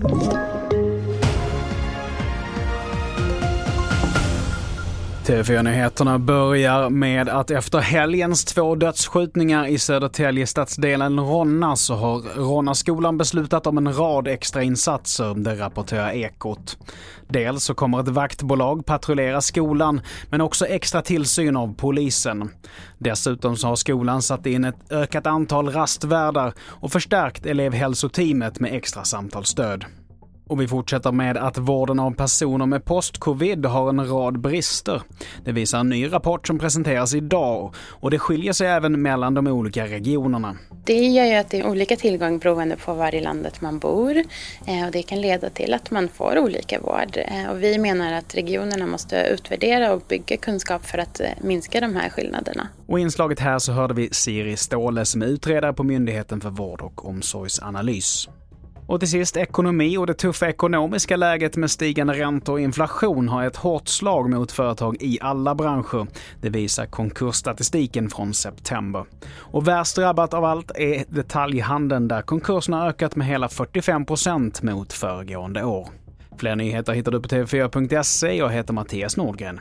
Thank you. TV4-nyheterna börjar med att efter helgens två dödsskjutningar i Södertälje stadsdelen Ronna så har Ronnaskolan beslutat om en rad extra insatser, det rapporterar Ekot. Dels så kommer ett vaktbolag patrullera skolan, men också extra tillsyn av polisen. Dessutom så har skolan satt in ett ökat antal rastvärdar och förstärkt elevhälsoteamet med extra samtalsstöd. Och vi fortsätter med att vården av personer med post-covid har en rad brister. Det visar en ny rapport som presenteras idag och det skiljer sig även mellan de olika regionerna. Det gör ju att det är olika tillgång beroende på var i landet man bor eh, och det kan leda till att man får olika vård. Eh, och vi menar att regionerna måste utvärdera och bygga kunskap för att eh, minska de här skillnaderna. Och i inslaget här så hörde vi Siri Ståhle som är utredare på Myndigheten för vård och omsorgsanalys. Och till sist ekonomi och det tuffa ekonomiska läget med stigande räntor och inflation har ett hårt slag mot företag i alla branscher. Det visar konkursstatistiken från september. Och värst drabbat av allt är detaljhandeln där konkurserna ökat med hela 45% mot föregående år. Fler nyheter hittar du på tv4.se. Jag heter Mattias Nordgren.